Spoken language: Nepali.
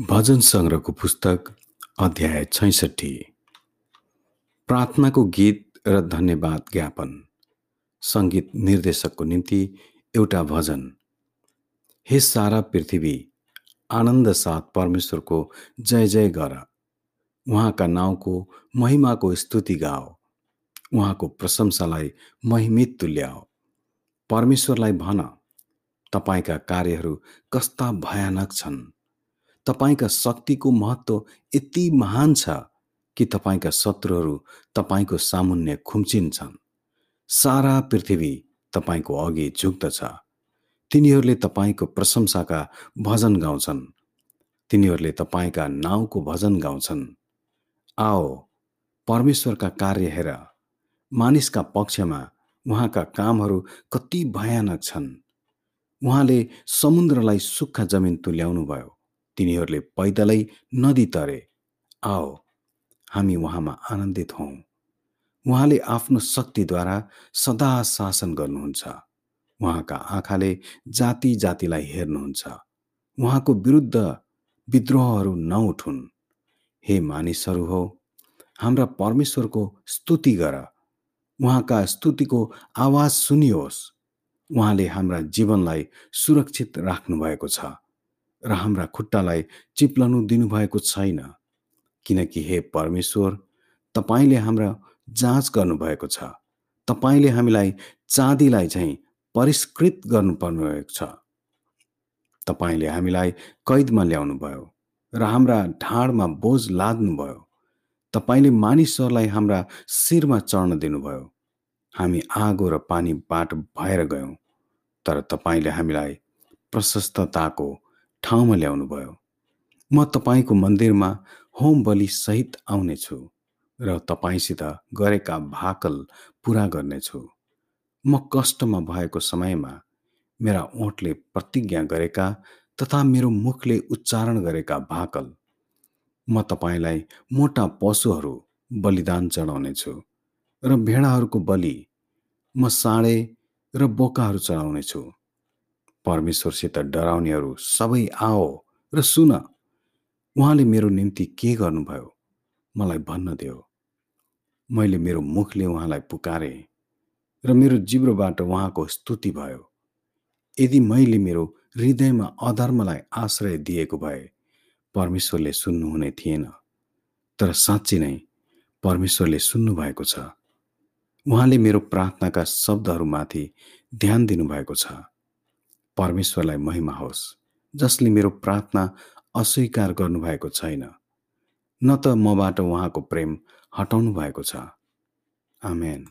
भजन सङ्ग्रहको पुस्तक अध्याय छैसठी। प्रार्थनाको गीत र धन्यवाद ज्ञापन। सङ्गीत निर्देशकको निम्ति एउटा भजन। हे सारा पृथ्वी आनन्द साथ परमेश्वरको जय जय गर। उहाँका नाउँको महिमाको स्तुति गाओ। उहाँको प्रशंसालाई महिमित तुल्याओ। परमेश्वरलाई भन तपाईँका कार्यहरू कस्ता भयानक छन्। तपाईँका शक्तिको महत्त्व यति महान छ कि तपाईँका शत्रुहरू तपाईँको सामुन्य खुम्चिन्छन्। सारा पृथ्वी तपाईँको अघि झुक्दछ तिनीहरूले तपाईँको प्रशंसाका भजन गाउँछन्। तिनीहरूले तपाईँका नाउँको भजन गाउँछन्। आओ परमेश्वरका कार्य हेर। मानिसका पक्षमा उहाँका कामहरू कति भयानक छन्। उहाँले समुद्रलाई सुक्खा जमिन तुल्याउनु भयो तिनीहरूले पैदलै नदी तरे। आओ हामी उहाँमा आनन्दित हौँ। उहाँले आफ्नो शक्तिद्वारा सदा शासन गर्नुहुन्छ। उहाँका आँखाले जाति जातिलाई हेर्नुहुन्छ। उहाँको विरुद्ध विद्रोहहरू नउठुन्। हे मानिसहरू हो हाम्रा परमेश्वरको स्तुति गर। उहाँका स्तुतिको आवाज सुनियोस्। उहाँले हाम्रा जीवनलाई सुरक्षित राख्नुभएको छ। र हाम्रा खुट्टालाई चिप्लनु दिनुभएको छैन। किनकि हे परमेश्वर तपाईँले हाम्रा जाँच गर्नुभएको छ। तपाईँले हामीलाई चाँदीलाई चाहिँ परिष्कृत गर्नुपर्ने छ। तपाईँले हामीलाई कैदमा ल्याउनुभयो र हाम्रा ढाडमा बोझ लाद्नुभयो तपाईँले मानिसहरूलाई हाम्रा शिरमा चढ्न दिनुभयो। हामी आगो र पानी बाट भएर गयौँ तर तपाईँले हामीलाई प्रशस्तताको ठाउँमा ल्याउनुभयो। म तपाईँको मन्दिरमा होम बलि सहित आउनेछु र तपाईँसित गरेका भाकल पुरा गर्नेछु। म कष्टमा भएको समयमा मेरा ओठले प्रतिज्ञा गरेका तथा मेरो मुखले उच्चारण गरेका भाकल। म तपाईँलाई मोटा पशुहरू बलिदान चढाउनेछु र भेडाहरूको बलि। म साँडे र बोकाहरू चढाउनेछु। परमेश्वरसित डराउनेहरू सबै आओ र सुन उहाँले मेरो निम्ति के गर्नुभयो? मलाई भन्न देऊ। मैले मेरो मुखले उहाँलाई पुकारेँ र मेरो जिब्रोबाट उहाँको स्तुति भयो। यदि मैले मेरो हृदयमा अधर्मलाई आश्रय दिएको भए परमेश्वरले सुन्नुहुने थिएन। तर साँच्ची नै परमेश्वरले सुन्नुभएको छ। उहाँले मेरो प्रार्थनाका शब्दहरूमाथि ध्यान दिनुभएको छ। परमेश्वरलाई महिमा होस् जसले मेरो प्रार्थना अस्वीकार गर्नुभएको छैन। न त मबाट उहाँको प्रेम हटाउनु भएको छ। आमेन।